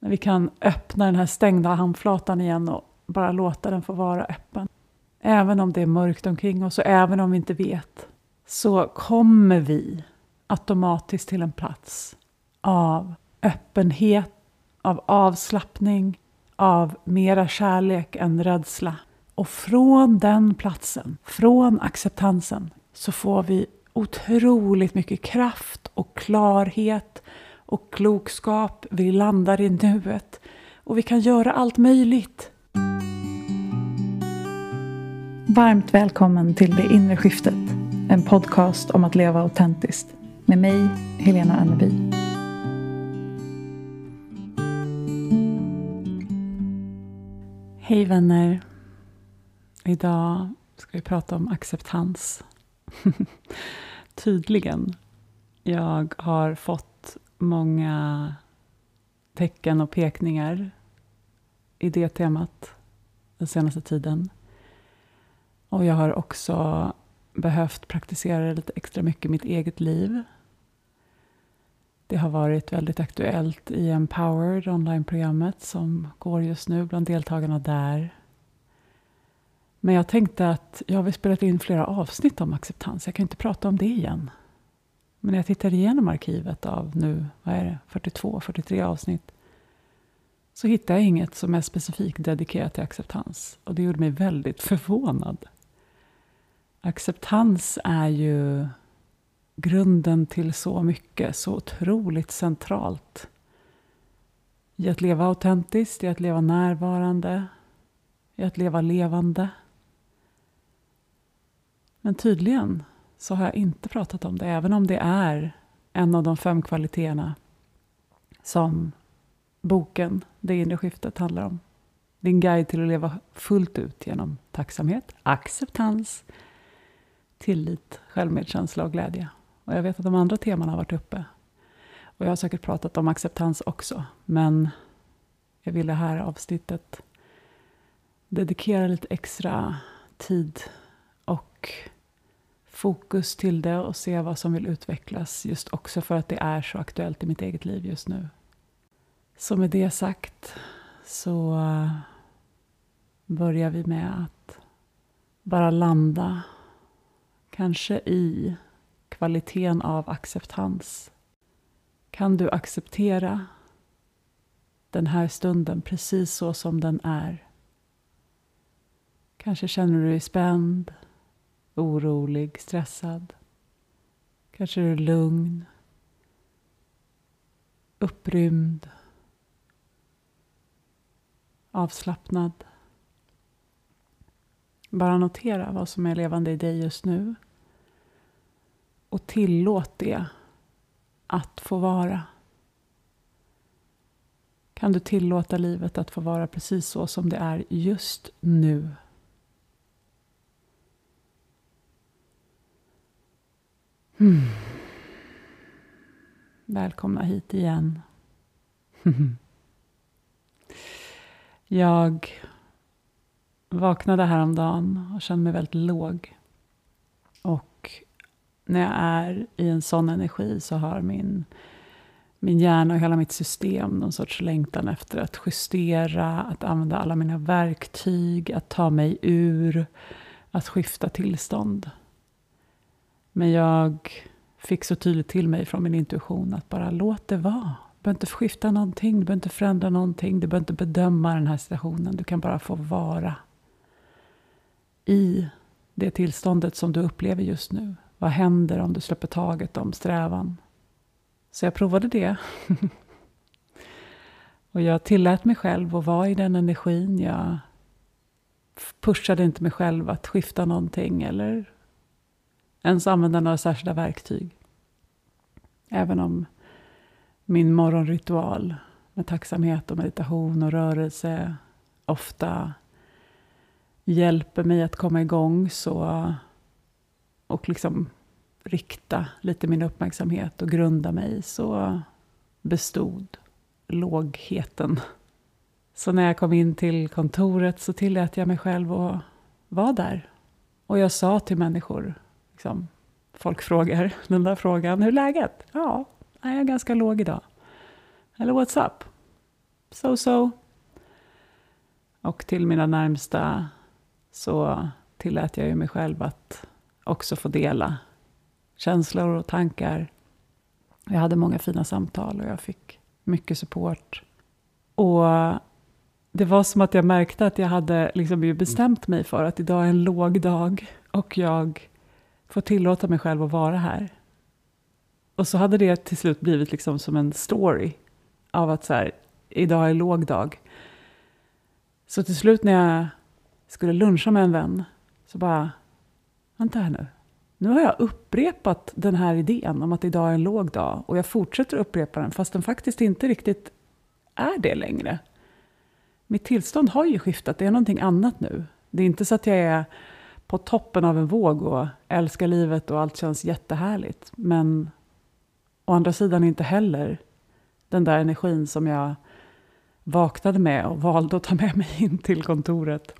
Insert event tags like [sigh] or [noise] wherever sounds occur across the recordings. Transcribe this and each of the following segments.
När vi kan öppna den här stängda handflatan igen och bara låta den få vara öppen. Även om det är mörkt omkring oss och även om vi inte vet så kommer vi automatiskt till en plats av öppenhet, av avslappning, av mera kärlek än rädsla. Och från den platsen, från acceptansen, så får vi otroligt mycket kraft och klarhet och klokskap. Vi landar i nuet och vi kan göra allt möjligt. Varmt välkommen till Det inre skiftet. En podcast om att leva autentiskt. Med mig, Helena Anneby. Hej vänner. Idag ska vi prata om acceptans. [laughs] Tydligen. Jag har fått många tecken och pekningar i det temat den senaste tiden. Och jag har också behövt praktisera det lite extra mycket i mitt eget liv. Det har varit väldigt aktuellt i Empowered, onlineprogrammet som går just nu bland deltagarna där. Men jag tänkte att jag har spelat in flera avsnitt om acceptans. Jag kan inte prata om det igen. Men när jag tittar igenom arkivet av nu, vad är det, 42, 43 avsnitt så hittar jag inget som är specifikt dedikerat till acceptans. Och det gjorde mig väldigt [laughs] förvånad. Acceptans är ju grunden till så mycket, så otroligt centralt. I att leva autentiskt, i att leva närvarande, i att leva levande. Men tydligen så har jag inte pratat om det, även om det är en av de fem kvaliteterna som boken Det inre skiftet handlar om. Din guide till att leva fullt ut genom tacksamhet, acceptans, tillit, självmedkänsla och glädje. Och jag vet att de andra teman har varit uppe. Och jag har säkert pratat om acceptans också, men jag vill det här avsnittet dedikera lite extra tid och fokus till det och se vad som vill utvecklas. Just också för att det är så aktuellt i mitt eget liv just nu. Så med det sagt så börjar vi med att bara landa kanske i kvaliteten av acceptans. Kan du acceptera den här stunden precis så som den är? Kanske känner du dig spänd, orolig, stressad. Kanske är du lugn, upprymd, avslappnad. Bara notera vad som är levande i dig just nu. Och tillåt det att få vara. Kan du tillåta livet att få vara precis så som det är just nu? Mm. Välkomna hit igen. [laughs] Jag vaknade häromdagen och kände mig väldigt låg. Och när jag är i en sån energi så har min, min hjärna och hela mitt system någon sorts längtan efter att justera, att använda alla mina verktyg, att ta mig ur, att skifta tillstånd. Men jag fick så tydligt till mig från min intuition att bara låt det vara. Du behöver inte skifta någonting, du behöver inte förändra någonting, du behöver inte bedöma den här situationen. Du kan bara få vara i det tillståndet som du upplever just nu. Vad händer om du släpper taget om strävan? Så jag provade det. [laughs] och jag tillät mig själv att vara i den energin. Jag pushade inte mig själv att skifta någonting eller ens använda några särskilda verktyg. Även om min morgonritual med tacksamhet och meditation och rörelse ofta hjälper mig att komma igång så, och liksom rikta lite min uppmärksamhet och grunda mig så bestod lågheten. Så när jag kom in till kontoret så tillät jag mig själv att vara där. Och jag sa till människor, liksom, folk frågar [laughs] den där frågan, hur är läget? Ja, jag är ganska låg idag. Eller what's up? so-so. Och till mina närmsta så tillät jag ju mig själv att också få dela känslor och tankar. Jag hade många fina samtal och jag fick mycket support. Och det var som att jag märkte att jag hade liksom bestämt mig för att idag är en låg dag och jag Få tillåta mig själv att vara här. Och så hade det till slut blivit liksom som en story av att så här, idag är låg dag. Så till slut när jag skulle luncha med en vän så bara, vänta här nu. Nu har jag upprepat den här idén om att idag är en låg dag och jag fortsätter upprepa den fast den faktiskt inte riktigt är det längre. Mitt tillstånd har ju skiftat, det är någonting annat nu. Det är inte så att jag är på toppen av en våg och älskar livet och allt känns jättehärligt. Men å andra sidan inte heller den där energin som jag vaknade med och valde att ta med mig in till kontoret.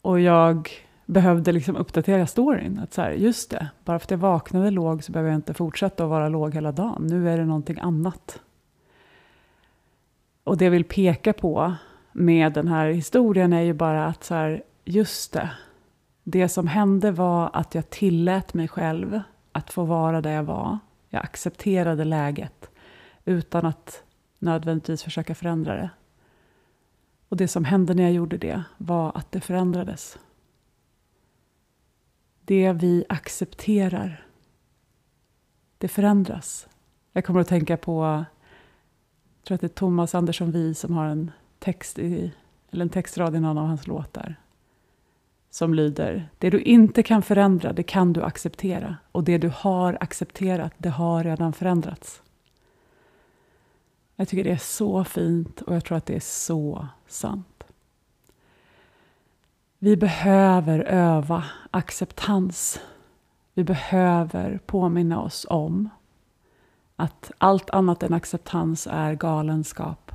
Och jag behövde liksom uppdatera storyn. Att så här, just det, bara för att jag vaknade låg så behöver jag inte fortsätta att vara låg hela dagen. Nu är det någonting annat. Och det jag vill peka på med den här historien är ju bara att så här, just det. Det som hände var att jag tillät mig själv att få vara där jag var. Jag accepterade läget utan att nödvändigtvis försöka förändra det. Och det som hände när jag gjorde det var att det förändrades. Det vi accepterar, det förändras. Jag kommer att tänka på, jag tror att det är Thomas Andersson Vi som har en text i, eller en textrad i någon av hans låtar. Som lyder, det du inte kan förändra, det kan du acceptera. Och det du har accepterat, det har redan förändrats. Jag tycker det är så fint och jag tror att det är så sant. Vi behöver öva acceptans. Vi behöver påminna oss om att allt annat än acceptans är galenskap.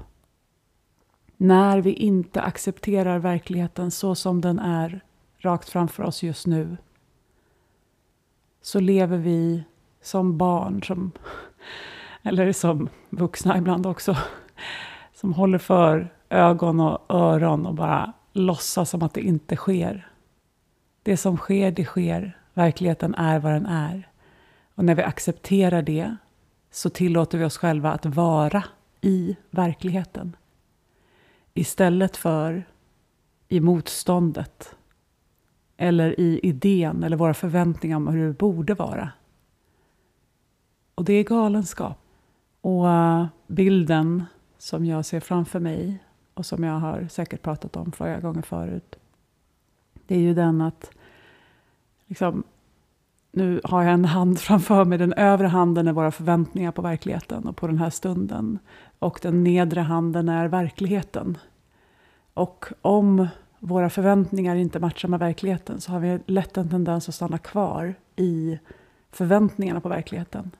När vi inte accepterar verkligheten så som den är rakt framför oss just nu så lever vi som barn, som, [laughs] eller som vuxna ibland också, [laughs] som håller för ögon och öron och bara låtsas som att det inte sker. Det som sker, det sker. Verkligheten är vad den är. Och när vi accepterar det så tillåter vi oss själva att vara i verkligheten. Istället för i motståndet. Eller i idén eller våra förväntningar om hur det borde vara. Och det är galenskap. Och eh, bilden som jag ser framför mig och som jag har säkert pratat om flera gånger förut. Det är ju den att liksom, nu har jag en hand [laughs] framför mig. Den övre handen är våra förväntningar på verkligheten och på den här stunden. Och den nedre handen är verkligheten. Och om våra förväntningar inte matchar med verkligheten så har vi lätt en tendens att stanna kvar i förväntningarna på verkligheten.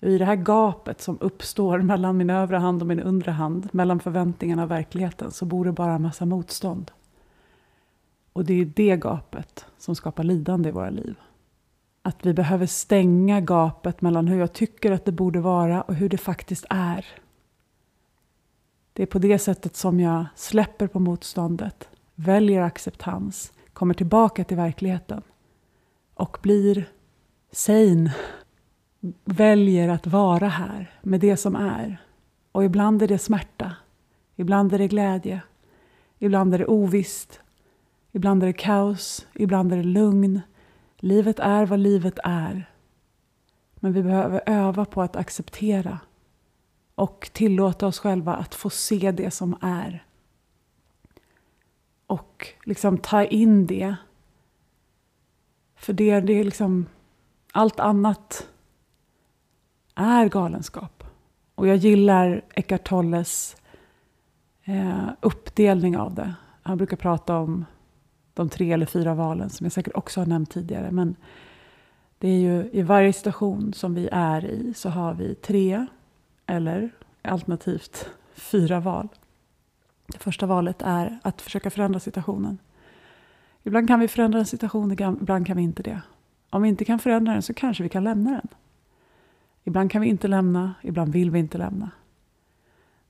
I det här gapet som uppstår [laughs] mellan min övre hand och min undre hand, mellan förväntningarna och verkligheten, så bor det bara en massa motstånd. Och det är det gapet som skapar lidande i våra liv. Att vi behöver stänga gapet mellan hur jag tycker att det borde vara och hur det faktiskt är. Det är på det sättet som jag släpper på motståndet, väljer acceptans, kommer tillbaka till verkligheten och blir sane väljer att vara här med det som är. Och ibland är det smärta, ibland är det glädje, ibland är det ovisst, ibland är det kaos, ibland är det lugn. Livet är vad livet är. Men vi behöver öva på att acceptera och tillåta oss själva att få se det som är. Och liksom ta in det. För det, det är liksom allt annat är galenskap. Och jag gillar Eckart Tolles eh, uppdelning av det. Han brukar prata om de tre eller fyra valen som jag säkert också har nämnt tidigare. Men det är ju i varje situation som vi är i så har vi tre eller alternativt fyra val. Det första valet är att försöka förändra situationen. Ibland kan vi förändra en situation, ibland kan vi inte det. Om vi inte kan förändra den så kanske vi kan lämna den. Ibland kan vi inte lämna, ibland vill vi inte lämna.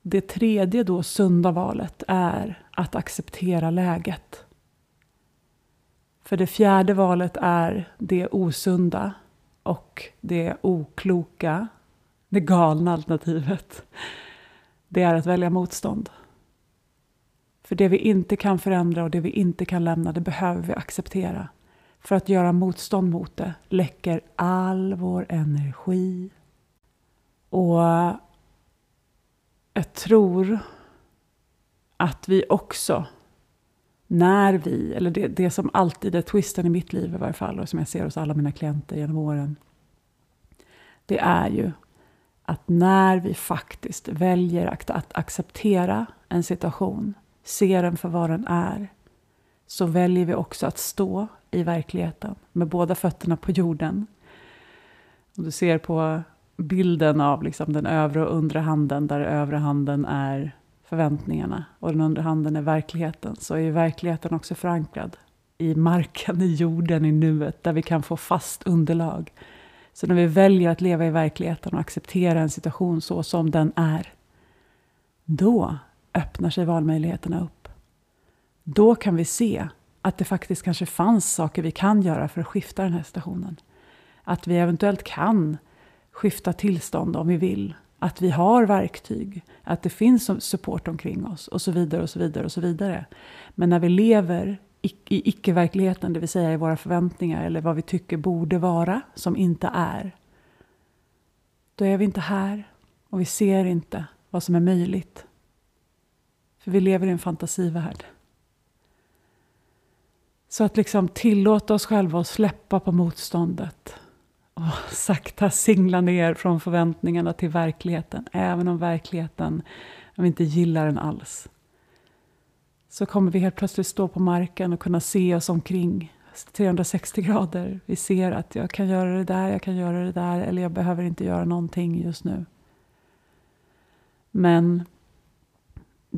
Det tredje då sunda valet är att acceptera läget. För det fjärde valet är det osunda och det okloka, det galna alternativet. Det är att välja motstånd. För det vi inte kan förändra och det vi inte kan lämna, det behöver vi acceptera. För att göra motstånd mot det läcker all vår energi. Och jag tror att vi också, när vi, eller det, det som alltid är twisten i mitt liv i varje fall, och som jag ser hos alla mina klienter genom åren, det är ju att när vi faktiskt väljer att, att acceptera en situation, ser den för vad den är, så väljer vi också att stå i verkligheten med båda fötterna på jorden. Om du ser på bilden av liksom den övre och undre handen, där övre handen är förväntningarna och den undre handen är verkligheten, så är verkligheten också förankrad i marken, i jorden, i nuet, där vi kan få fast underlag. Så när vi väljer att leva i verkligheten och acceptera en situation så som den är, då öppnar sig valmöjligheterna upp. Då kan vi se att det faktiskt kanske fanns saker vi kan göra för att skifta den här situationen. Att vi eventuellt kan skifta tillstånd om vi vill. Att vi har verktyg, att det finns support omkring oss och så vidare och så vidare och så vidare. Men när vi lever i icke-verkligheten, det vill säga i våra förväntningar eller vad vi tycker borde vara, som inte är. Då är vi inte här och vi ser inte vad som är möjligt. För vi lever i en fantasivärld. Så att liksom tillåta oss själva att släppa på motståndet. Och [laughs] sakta singla ner från förväntningarna till verkligheten. Även om verkligheten, om vi inte gillar den alls. Så kommer vi helt plötsligt stå på marken och kunna se oss omkring 360 grader. Vi ser att jag kan göra det där, jag kan göra det där eller jag behöver inte göra någonting just nu. Men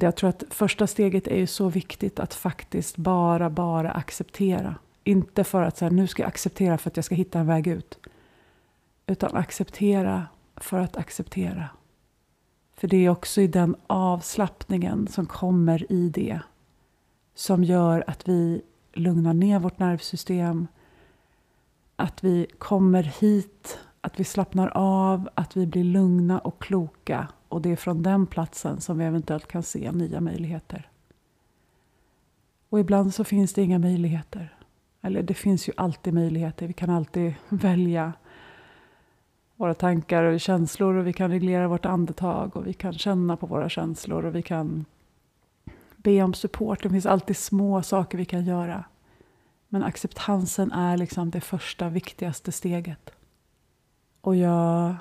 jag tror att första steget är ju så viktigt att faktiskt bara, bara acceptera. Inte för att så nu ska jag acceptera för att jag ska hitta en väg ut. Utan acceptera för att acceptera. För det är också i den avslappningen som kommer i det som gör att vi lugnar ner vårt nervsystem. Att vi kommer hit, att vi slappnar av, att vi blir lugna och kloka. Och det är från den platsen som vi eventuellt kan se nya möjligheter. Och ibland så finns det inga möjligheter. Eller det finns ju alltid möjligheter. Vi kan alltid [laughs] välja våra tankar och känslor och vi kan reglera vårt andetag och vi kan känna på våra känslor och vi kan be om support. Det finns alltid små saker vi kan göra. Men acceptansen är liksom det första viktigaste steget. Och jag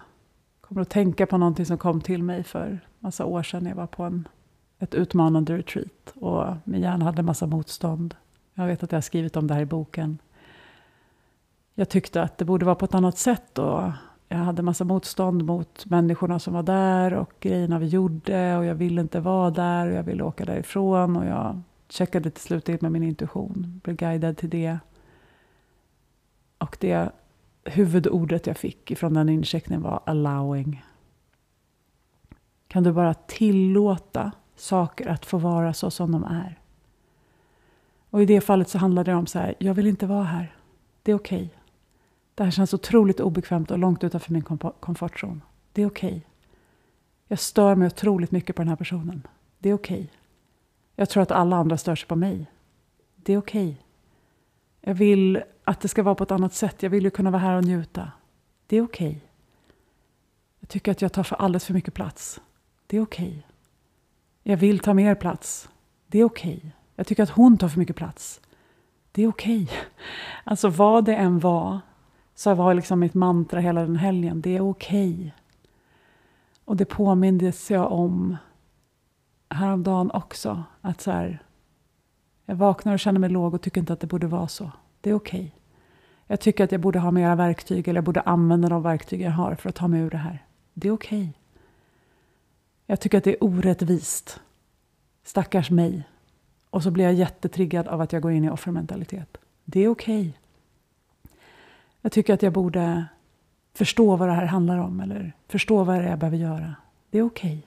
kommer att tänka på någonting som kom till mig för massa år sedan. Jag var på en, ett utmanande retreat och min hjärna hade massa motstånd. Jag vet att jag har skrivit om det här i boken. Jag tyckte att det borde vara på ett annat sätt och jag hade massa motstånd mot människorna som var där och grejerna vi gjorde och jag ville inte vara där och jag ville åka därifrån och jag checkade till slut in med min intuition, blev guidad till det. Och det huvudordet jag fick ifrån den incheckningen var allowing. Kan du bara tillåta saker att få vara så som de är? Och i det fallet så handlade det om så här, jag vill inte vara här. Det är okej. Okay. Det här känns otroligt obekvämt och långt utanför min komfortzon. Det är okej. Okay. Jag stör mig otroligt mycket på den här personen. Det är okej. Okay. Jag tror att alla andra stör sig på mig. Det är okej. Jag vill att det ska vara på ett annat sätt. Jag vill ju kunna vara här och njuta. Det är okej. Jag tycker att jag tar för alldeles för mycket plats. Det är okej. Jag vill ta mer plats. Det är okej. Jag tycker att hon tar för mycket plats. Det är okej. [laughs] Alltså vad det än var så var liksom mitt mantra hela den helgen. Det är okej. Okay. Och det påmindes jag om häromdagen också. Att så här, jag vaknar och känner mig låg och tycker inte att det borde vara så. Det är okej. Okay. Jag tycker att jag borde ha mera verktyg eller jag borde använda de verktyg jag har för att ta mig ur det här. Det är okej. Okay. Jag tycker att det är orättvist. Stackars mig. Och så blir jag jättetriggad av att jag går in i offermentalitet. Det är okej. Okay. Jag tycker att jag borde förstå vad det här handlar om eller förstå vad det är jag behöver göra. Det är okej. Okay.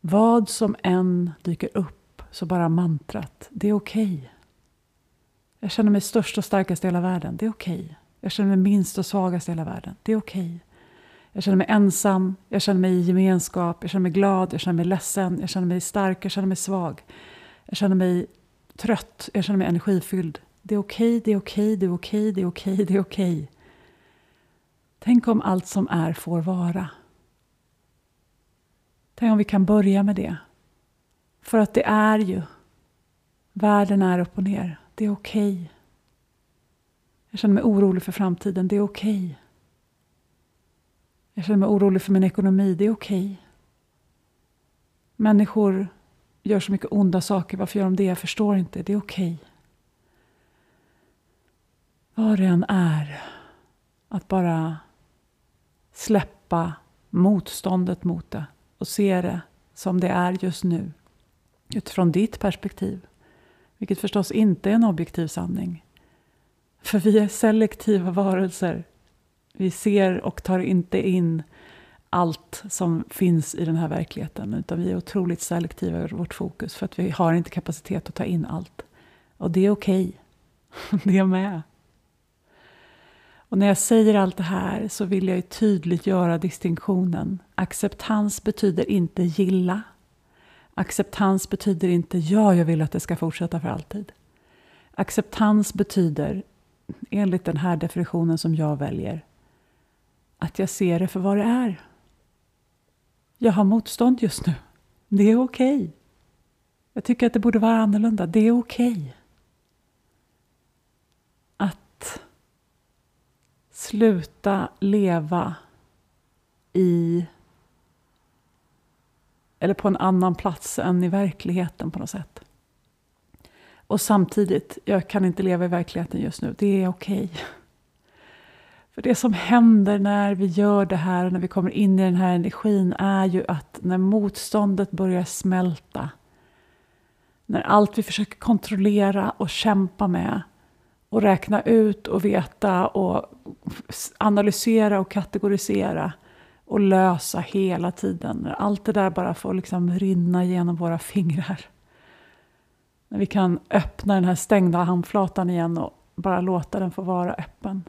Vad som än dyker upp så bara mantrat, det är okej. Okay. Jag känner mig störst och starkast i hela världen, det är okej. Okay. Jag känner mig minst och svagast i hela världen, det är okej. Okay. Jag känner mig ensam, jag känner mig i gemenskap, jag känner mig glad, jag känner mig ledsen, jag känner mig stark, jag känner mig svag. Jag känner mig trött, jag känner mig energifylld. Det är okej, det är okej, det är okej, det är okej, det är okej. Tänk om allt som är får vara. Tänk om vi kan börja med det. För att det är ju. Världen är upp och ner. Det är okej. Jag känner mig orolig för framtiden. Det är okej. Jag känner mig orolig för min ekonomi. Det är okej. Människor gör så mycket onda saker. Varför gör de det? Jag förstår inte. Det är okej. Vad det än är. Att bara släppa motståndet mot det och se det som det är just nu. Utifrån ditt perspektiv. Vilket förstås inte är en objektiv sanning. För vi är selektiva varelser. Vi ser och tar inte in allt som finns i den här verkligheten. Utan vi är otroligt selektiva i vårt fokus. För att vi har inte kapacitet att ta in allt. Och det är okej. Okay. [laughs] Det är med. Och när jag säger allt det här så vill jag ju tydligt göra distinktionen. Acceptans betyder inte gilla. Acceptans betyder inte ja, jag vill att det ska fortsätta för alltid. Acceptans betyder, enligt den här definitionen som jag väljer, att jag ser det för vad det är. Jag har motstånd just nu. Det är okej. Okay. Jag tycker att det borde vara annorlunda. Det är okej. Okay. sluta leva i eller på en annan plats än i verkligheten på något sätt. Och samtidigt, jag kan inte leva i verkligheten just nu. Det är okej. Okay. För det som händer när vi gör det här, när vi kommer in i den här energin, är ju att när motståndet börjar smälta, när allt vi försöker kontrollera och kämpa med och räkna ut och veta och analysera och kategorisera och lösa hela tiden. Allt det där bara får liksom rinna genom våra fingrar. När vi kan öppna den här stängda handflatan igen och bara låta den få vara öppen.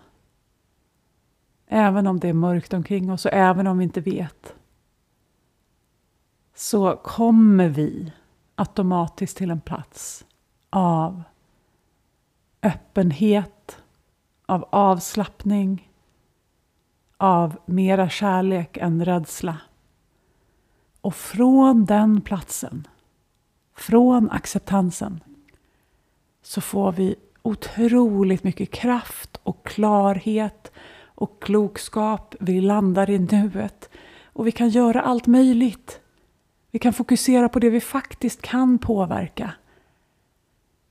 Även om det är mörkt omkring oss och även om vi inte vet så kommer vi automatiskt till en plats av öppenhet, av avslappning, av mera kärlek än rädsla. Och från den platsen, från acceptansen, så får vi otroligt mycket kraft och klarhet och klokskap. Vi landar i nuet och vi kan göra allt möjligt. Vi kan fokusera på det vi faktiskt kan påverka.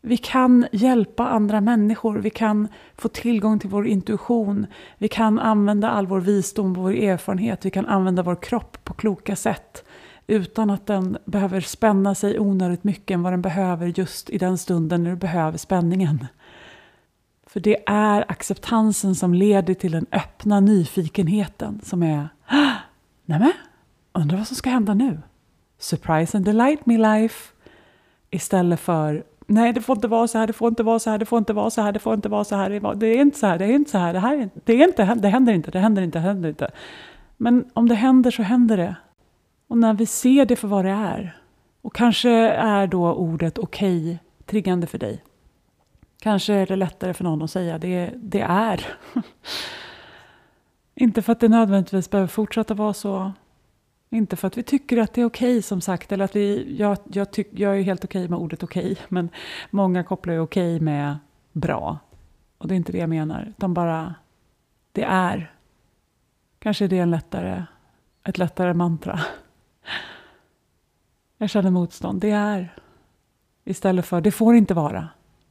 Vi kan hjälpa andra människor, vi kan få tillgång till vår intuition, vi kan använda all vår visdom, vår erfarenhet, vi kan använda vår kropp på kloka sätt utan att den behöver spänna sig onödigt mycket än vad den behöver just i den stunden när du behöver spänningen. För det är acceptansen som leder till den öppna nyfikenheten som är Nämen, undrar vad som ska hända nu? Surprise and delight me life. Istället för nej det får inte vara så här, det får inte vara så här, det får inte vara så här, det får inte vara så här, det är inte så här, det är inte så här, det, här, det, är inte, det händer inte, det händer inte, det händer inte. Men om det händer så händer det. Och när vi ser det för vad det är, och kanske är då ordet okej okay, triggande för dig. Kanske är det lättare för någon att säga det, det är. [laughs] inte för att det nödvändigtvis behöver fortsätta vara så, inte för att vi tycker att det är okej okay, som sagt. Eller att vi, jag, jag, tyck, jag är helt okej okay med ordet okej. Okay, men många kopplar ju okej med bra. Och det är inte det jag menar. Utan bara, det är. Kanske är det en lättare, ett lättare mantra. Jag känner motstånd. Det är. Istället för, det får inte vara.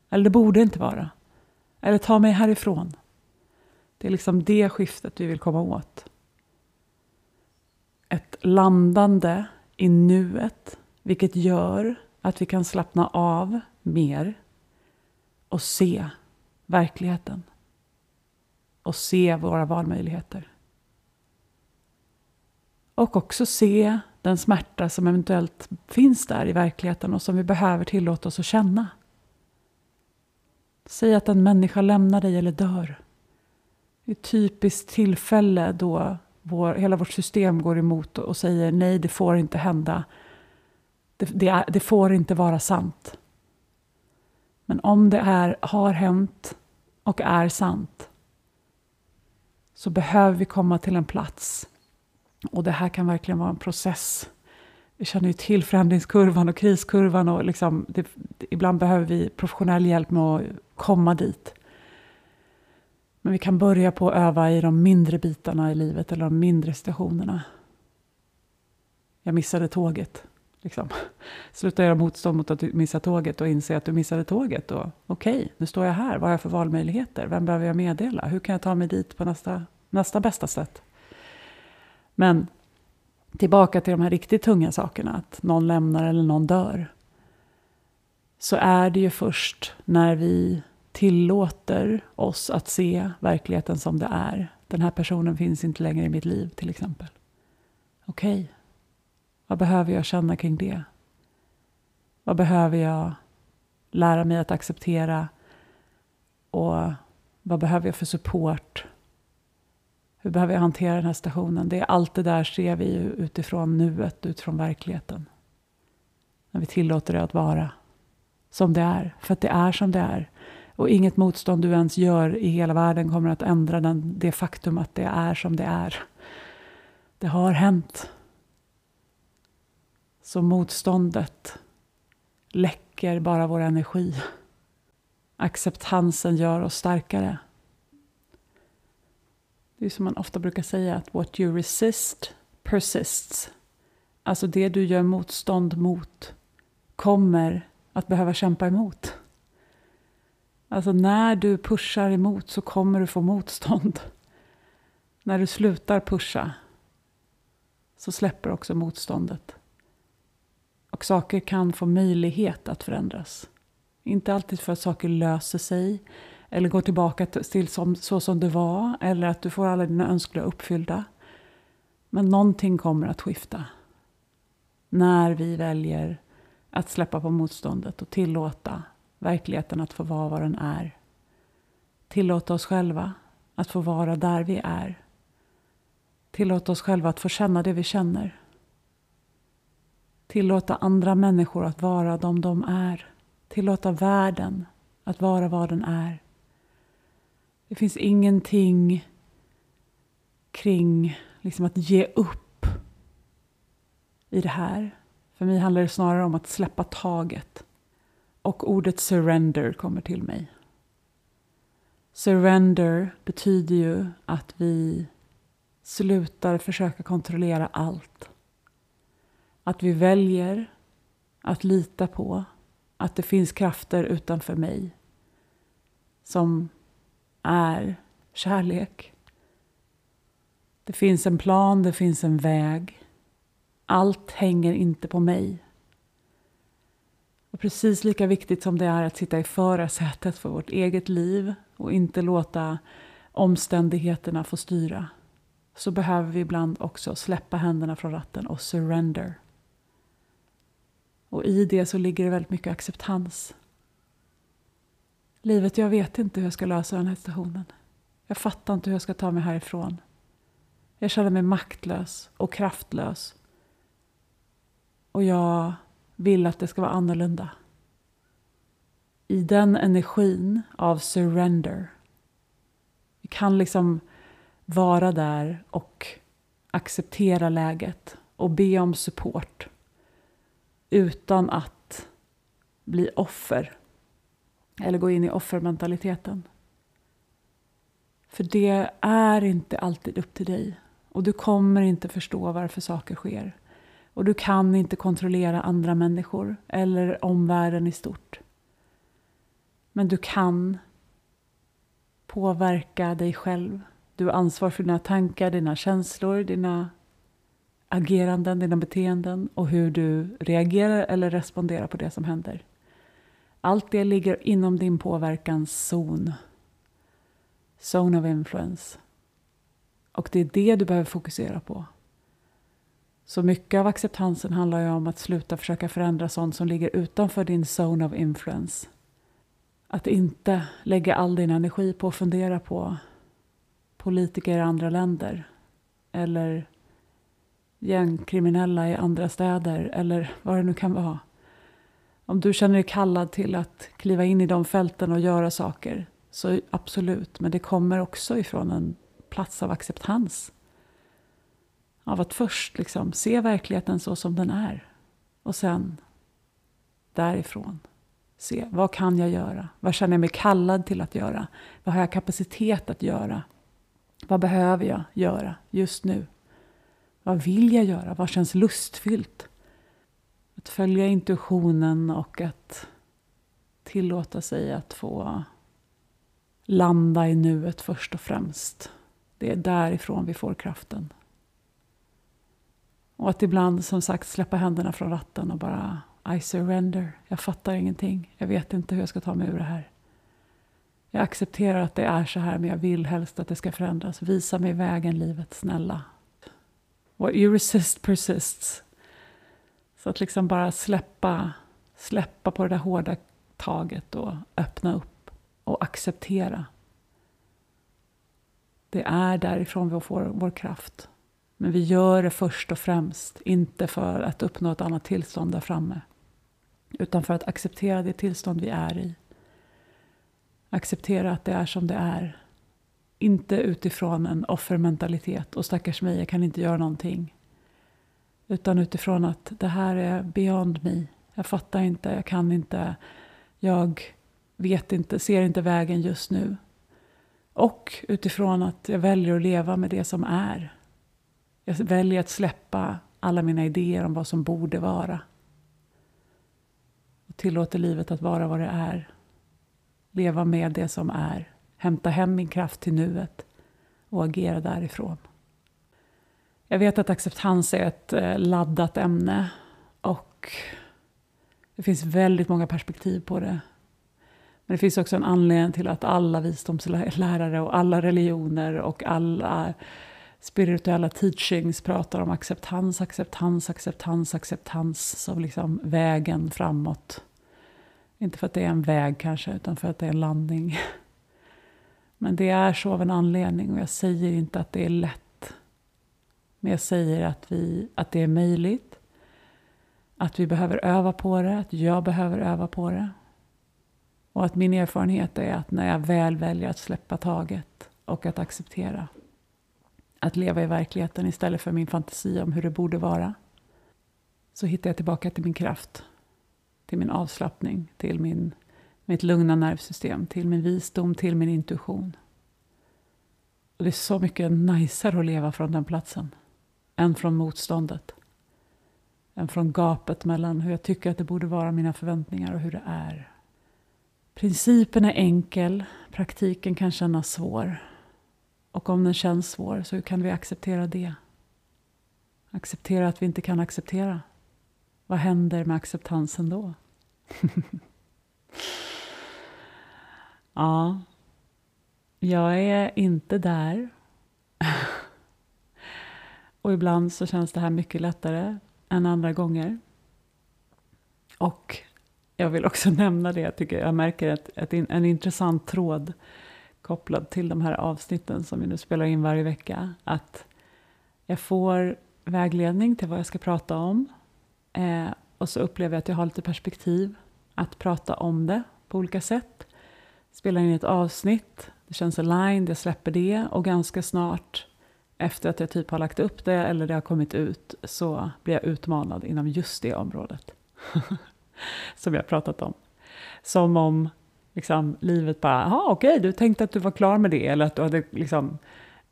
Eller det borde inte vara. Eller ta mig härifrån. Det är liksom det skiftet vi vill komma åt ett landande i nuet, vilket gör att vi kan slappna av mer och se verkligheten och se våra valmöjligheter. Och också se den smärta som eventuellt finns där i verkligheten och som vi behöver tillåta oss att känna. Säg att en människa lämnar dig eller dör. Det är ett typiskt tillfälle då vår, hela vårt system går emot och säger nej, det får inte hända. Det, det, är, det får inte vara sant. Men om det är, har hänt och är sant så behöver vi komma till en plats. Och det här kan verkligen vara en process. Vi känner ju till förändringskurvan och kriskurvan och liksom, det, ibland behöver vi professionell hjälp med att komma dit. Men vi kan börja på att öva i de mindre bitarna i livet eller de mindre situationerna. Jag missade tåget. Liksom. [laughs] Sluta göra motstånd mot att du missar tåget och inse att du missade tåget. Okej, okay, nu står jag här. Vad har jag för valmöjligheter? Vem behöver jag meddela? Hur kan jag ta mig dit på nästa, nästa bästa sätt? Men tillbaka till de här riktigt tunga sakerna. Att någon lämnar eller någon dör. Så är det ju först när vi tillåter oss att se verkligheten som det är. Den här personen finns inte längre i mitt liv till exempel. Okej, okay. vad behöver jag känna kring det? Vad behöver jag lära mig att acceptera? Och vad behöver jag för support? Hur behöver jag hantera den här situationen? Det är allt det där ser vi utifrån nuet, utifrån verkligheten. När vi tillåter det att vara som det är, för att det är som det är. Och inget motstånd du ens gör i hela världen kommer att ändra den, det faktum att det är som det är. Det har hänt. Så motståndet läcker bara vår energi. Acceptansen gör oss starkare. Det är som man ofta brukar säga att what you resist persists. Alltså det du gör motstånd mot kommer att behöva kämpa emot. Alltså när du pushar emot så kommer du få motstånd. [laughs] När du slutar pusha så släpper också motståndet. Och saker kan få möjlighet att förändras. Inte alltid för att saker löser sig eller går tillbaka till som, så som det var eller att du får alla dina önskningar uppfyllda. Men någonting kommer att skifta. När vi väljer att släppa på motståndet och tillåta verkligheten att få vara vad den är. Tillåta oss själva att få vara där vi är. Tillåta oss själva att få känna det vi känner. Tillåta andra människor att vara de de är. Tillåta världen att vara vad den är. Det finns ingenting kring liksom att ge upp i det här. För mig handlar det snarare om att släppa taget. Och ordet surrender kommer till mig. Surrender betyder ju att vi slutar försöka kontrollera allt. Att vi väljer att lita på att det finns krafter utanför mig som är kärlek. Det finns en plan, det finns en väg. Allt hänger inte på mig. Och precis lika viktigt som det är att sitta i förarsätet för vårt eget liv och inte låta omständigheterna få styra så behöver vi ibland också släppa händerna från ratten och surrender. Och i det så ligger det väldigt mycket acceptans. Livet, jag vet inte hur jag ska lösa den här situationen. Jag fattar inte hur jag ska ta mig härifrån. Jag känner mig maktlös och kraftlös. Och jag vill att det ska vara annorlunda. I den energin av surrender. Vi kan liksom vara där och acceptera läget och be om support utan att bli offer eller gå in i offermentaliteten. För det är inte alltid upp till dig och du kommer inte förstå varför saker sker. Och du kan inte kontrollera andra människor eller omvärlden i stort. Men du kan påverka dig själv. Du har ansvar för dina tankar, dina känslor, dina ageranden, dina beteenden och hur du reagerar eller responderar på det som händer. Allt det ligger inom din påverkanszon. Zone of influence. Och det är det du behöver fokusera på. Så mycket av acceptansen handlar ju om att sluta försöka förändra sånt som ligger utanför din zone of influence. Att inte lägga all din energi på att fundera på politiker i andra länder eller gängkriminella i andra städer eller vad det nu kan vara. Om du känner dig kallad till att kliva in i de fälten och göra saker så absolut, men det kommer också ifrån en plats av acceptans. Av att först liksom se verkligheten så som den är och sen därifrån se vad kan jag göra? Vad känner jag mig kallad till att göra? Vad har jag kapacitet att göra? Vad behöver jag göra just nu? Vad vill jag göra? Vad känns lustfyllt? Att följa intuitionen och att tillåta sig att få landa i nuet först och främst. Det är därifrån vi får kraften. Och att ibland som sagt släppa händerna från ratten och bara I surrender. Jag fattar ingenting. Jag vet inte hur jag ska ta mig ur det här. Jag accepterar att det är så här men jag vill helst att det ska förändras. Visa mig vägen livet, snälla. What you resist persists. Så att liksom bara släppa, släppa på det där hårda taget och öppna upp och acceptera. Det är därifrån vi får vår kraft. Men vi gör det först och främst, inte för att uppnå ett annat tillstånd där framme. Utan för att acceptera det tillstånd vi är i. Acceptera att det är som det är. Inte utifrån en offermentalitet och stackars mig, jag kan inte göra någonting. Utan utifrån att det här är beyond me. Jag fattar inte, jag kan inte, jag vet inte, ser inte vägen just nu. Och utifrån att jag väljer att leva med det som är. Jag väljer att släppa alla mina idéer om vad som borde vara. Och tillåter livet att vara vad det är. Leva med det som är. Hämta hem min kraft till nuet och agera därifrån. Jag vet att acceptans är ett eh, laddat ämne och det finns väldigt många perspektiv på det. Men det finns också en anledning till att alla visdomslärare och alla religioner och alla spirituella teachings pratar om acceptans, acceptans, acceptans, acceptans som liksom vägen framåt. Inte för att det är en väg kanske, utan för att det är en landning. Men det är så av en anledning och jag säger inte att det är lätt. Men jag säger att, vi, att det är möjligt. Att vi behöver öva på det, att jag behöver öva på det. Och att min erfarenhet är att när jag väl väljer att släppa taget och att acceptera att leva i verkligheten istället för min fantasi om hur det borde vara så hittar jag tillbaka till min kraft, till min avslappning, till min, mitt lugna nervsystem, till min visdom, till min intuition. Och det är så mycket najsare att leva från den platsen än från motståndet. Än från gapet mellan hur jag tycker att det borde vara, mina förväntningar och hur det är. Principen är enkel, praktiken kan kännas svår. Och om den känns svår så hur kan vi acceptera det. Acceptera att vi inte kan acceptera. Vad händer med acceptansen då? [laughs] ja, jag är inte där. [laughs] Och ibland så känns det här mycket lättare än andra gånger. Och jag vill också [laughs] nämna det, jag, tycker jag märker ett, ett, en intressant tråd kopplad till de här avsnitten som vi nu spelar in varje vecka. Att jag får vägledning till vad jag ska prata om. Eh, och så upplever jag att jag har lite perspektiv att prata om det på olika sätt. Spelar in ett avsnitt, det känns aligned, jag släpper det och ganska snart efter att jag typ har lagt upp det eller det har kommit ut så blir jag utmanad inom just det området. [laughs] som jag pratat om. Som om liksom, livet bara, Ja, okej, okay, du tänkte att du var klar med det eller att du hade liksom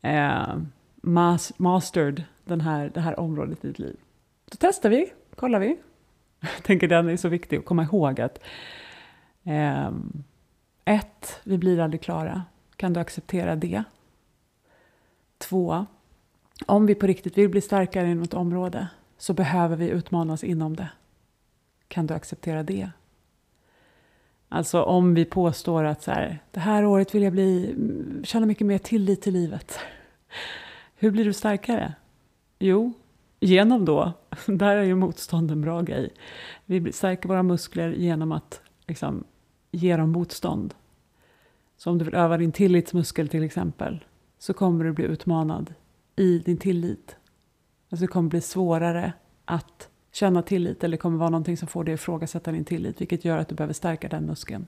eh, mas mastered den här, det här området i ditt liv. Då testar vi, kollar vi. Jag tänker den är så viktig att komma ihåg att eh, ett, vi blir aldrig klara. Kan du acceptera det? Två, om vi på riktigt vill bli starkare i något område så behöver vi utmanas inom det. Kan du acceptera det? Alltså om vi påstår att så här, det här året vill jag bli, mm, känna mycket mer tillit till livet. Hur blir du starkare? Jo, genom då, [laughs] där är ju motstånd en bra grej. Vi stärker våra muskler genom att liksom, ge dem motstånd. Så om du vill öva din tillitsmuskel till exempel, så kommer du bli utmanad i din tillit. Alltså det kommer bli svårare att känna tillit eller det kommer vara någonting som får dig att ifrågasätta din tillit vilket gör att du behöver stärka den muskeln.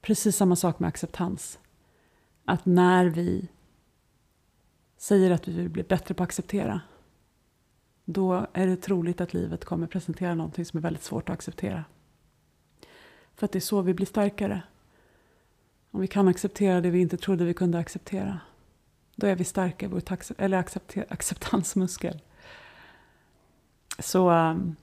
Precis samma sak med acceptans. Att när vi säger att vi vill bli bättre på att acceptera då är det troligt att livet kommer presentera någonting som är väldigt svårt att acceptera. För att det är så vi blir starkare. Om vi kan acceptera det vi inte trodde vi kunde acceptera då är vi starka i vår eller acceptansmuskel. Så um,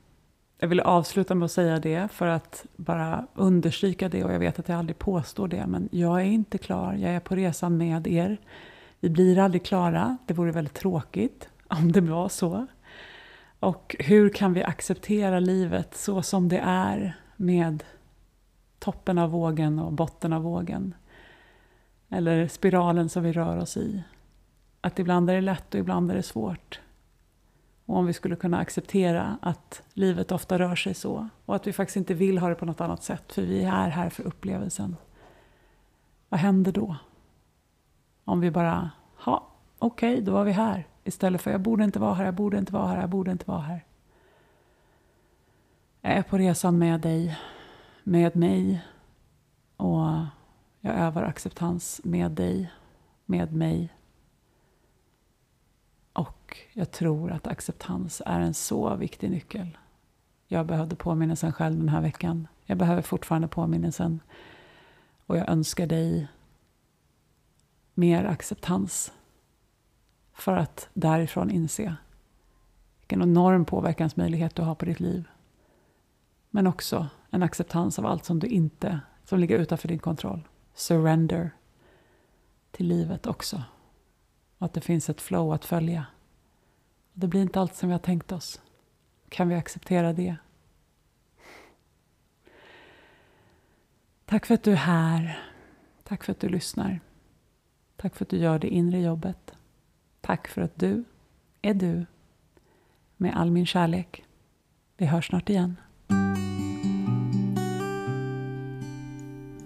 jag vill avsluta med att säga det för att bara understryka det och jag vet att jag aldrig påstår det men jag är inte klar, jag är på resan med er. Vi blir aldrig klara, det vore väldigt tråkigt om det var så. Och hur kan vi acceptera livet så som det är med toppen av vågen och botten av vågen? Eller spiralen som vi rör oss i. Att ibland är det lätt och ibland är det svårt. Och om vi skulle kunna acceptera att livet ofta rör sig så och att vi faktiskt inte vill ha det på något annat sätt för vi är här för upplevelsen. Vad händer då? Om vi bara, ja, okej, okay, då var vi här. Istället för jag borde inte vara här, jag borde inte vara här, jag borde inte vara här. Jag är på resan med dig, med mig och jag övar acceptans med dig, med mig och jag tror att acceptans är en så viktig nyckel. Jag behövde påminnelsen själv den här veckan. Jag behöver fortfarande påminnelsen. Och jag önskar dig mer acceptans. För att därifrån inse vilken enorm påverkansmöjlighet du har på ditt liv. Men också en acceptans av allt som du inte, som ligger utanför din kontroll. Surrender till livet också. Och att det finns ett flow att följa. Det blir inte allt som vi har tänkt oss. Kan vi acceptera det? Tack för att du är här. Tack för att du lyssnar. Tack för att du gör det inre jobbet. Tack för att du är du. Med all min kärlek. Vi hörs snart igen.